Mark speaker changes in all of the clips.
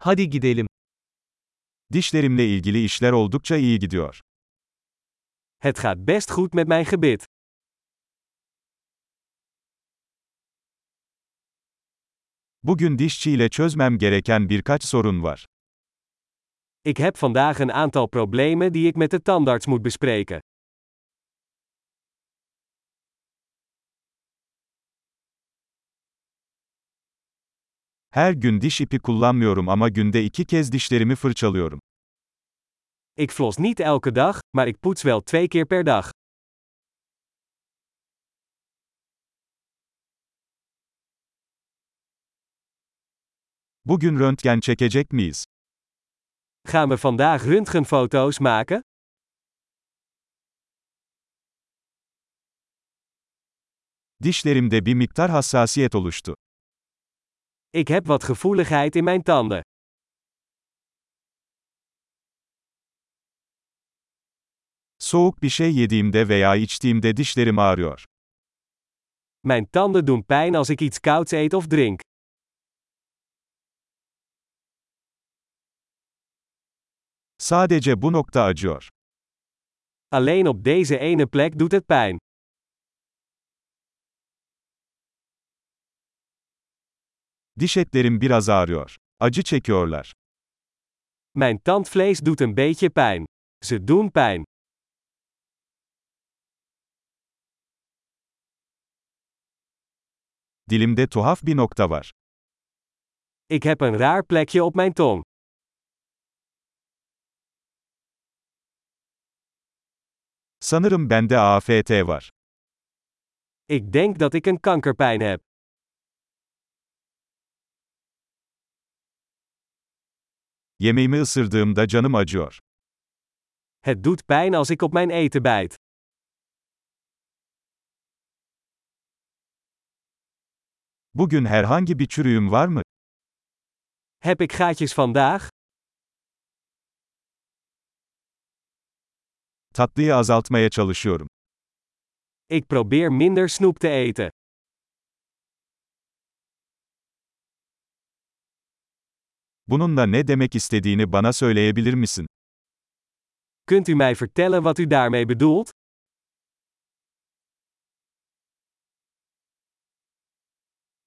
Speaker 1: Hadi gidelim.
Speaker 2: Dişlerimle ilgili işler oldukça iyi gidiyor.
Speaker 1: Het gaat best goed met mijn gebit.
Speaker 2: Bugün dişçiyle çözmem gereken birkaç sorun var.
Speaker 1: Ik heb vandaag een aantal problemen die ik met de tandarts moet bespreken.
Speaker 2: Her gün diş ipi kullanmıyorum ama günde iki kez dişlerimi fırçalıyorum.
Speaker 1: Ik flos niet elke dag, maar ik poets wel twee keer per dag.
Speaker 2: Bugün röntgen çekecek miyiz?
Speaker 1: Gaan we vandaag röntgenfoto's maken?
Speaker 2: Dişlerimde bir miktar hassasiyet oluştu.
Speaker 1: Ik heb wat gevoeligheid in mijn tanden.
Speaker 2: Soğuk bir şey yediğimde veya içtiğimde dişlerim ağrıyor.
Speaker 1: Mijn tanden doen pijn als ik iets kouds eet of drink.
Speaker 2: Sadece bu nokta acıyor.
Speaker 1: Alleen op deze ene plek doet het pijn.
Speaker 2: Diş etlerim biraz ağrıyor. Acı çekiyorlar.
Speaker 1: Mijn tandvlees doet een beetje pijn. Ze doen pijn.
Speaker 2: Dilimde tuhaf bir nokta var.
Speaker 1: Ik heb een raar plekje op mijn tong.
Speaker 2: Sanırım bende AFT var.
Speaker 1: Ik denk dat ik een kankerpijn heb.
Speaker 2: Yemeğimi ısırdığımda canım acıyor.
Speaker 1: Het doet pijn als ik op mijn eten bijt.
Speaker 2: Bugün herhangi bir çürüğüm var mı?
Speaker 1: Heb ik gaatjes vandaag?
Speaker 2: Tatlıyı azaltmaya çalışıyorum.
Speaker 1: Ik probeer minder snoep te eten.
Speaker 2: Bununla ne demek istediğini bana söyleyebilir misin?
Speaker 1: Kunt u mij vertellen wat u daarmee bedoelt?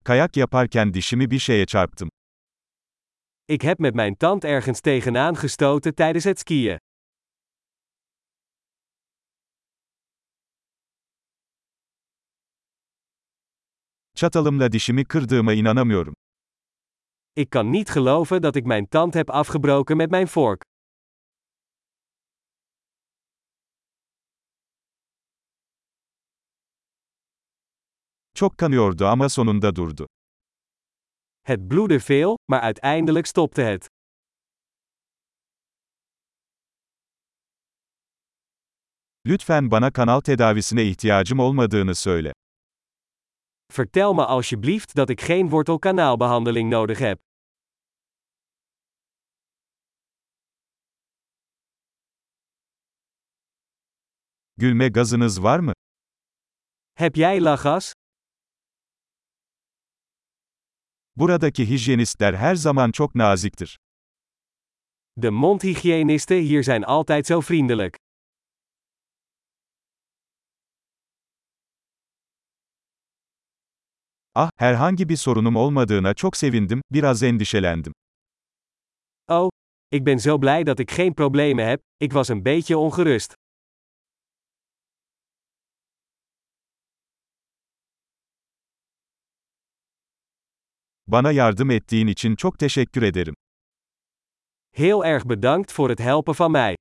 Speaker 2: Kayak yaparken dişimi bir şeye çarptım.
Speaker 1: Ik heb met mijn tand ergens tegenaan gestoten tijdens het skiën.
Speaker 2: Çatalımla dişimi kırdığıma inanamıyorum.
Speaker 1: Ik kan niet geloven dat ik mijn tand heb afgebroken met mijn vork.
Speaker 2: Çok kanıyordu ama sonunda durdu.
Speaker 1: Het bloedde veel, maar uiteindelijk stopte het.
Speaker 2: Lütfen bana kanal tedavisine ihtiyacım olmadığını söyle.
Speaker 1: Vertel me alsjeblieft dat ik geen wortelkanaalbehandeling nodig heb.
Speaker 2: Gülme gazınız var mı?
Speaker 1: Heb jij lachgas?
Speaker 2: Buradaki hijyenistler her zaman çok naziktir.
Speaker 1: De mondhygiënisten hier zijn altijd zo vriendelijk.
Speaker 2: Ah, herhangi bir sorunum olmadığına çok sevindim, biraz endişelendim.
Speaker 1: Oh, ik ben zo blij dat ik geen problemen heb, ik was een beetje ongerust.
Speaker 2: Bana yardım ettiğin için çok teşekkür ederim.
Speaker 1: Heel erg bedankt voor het helpen van mij.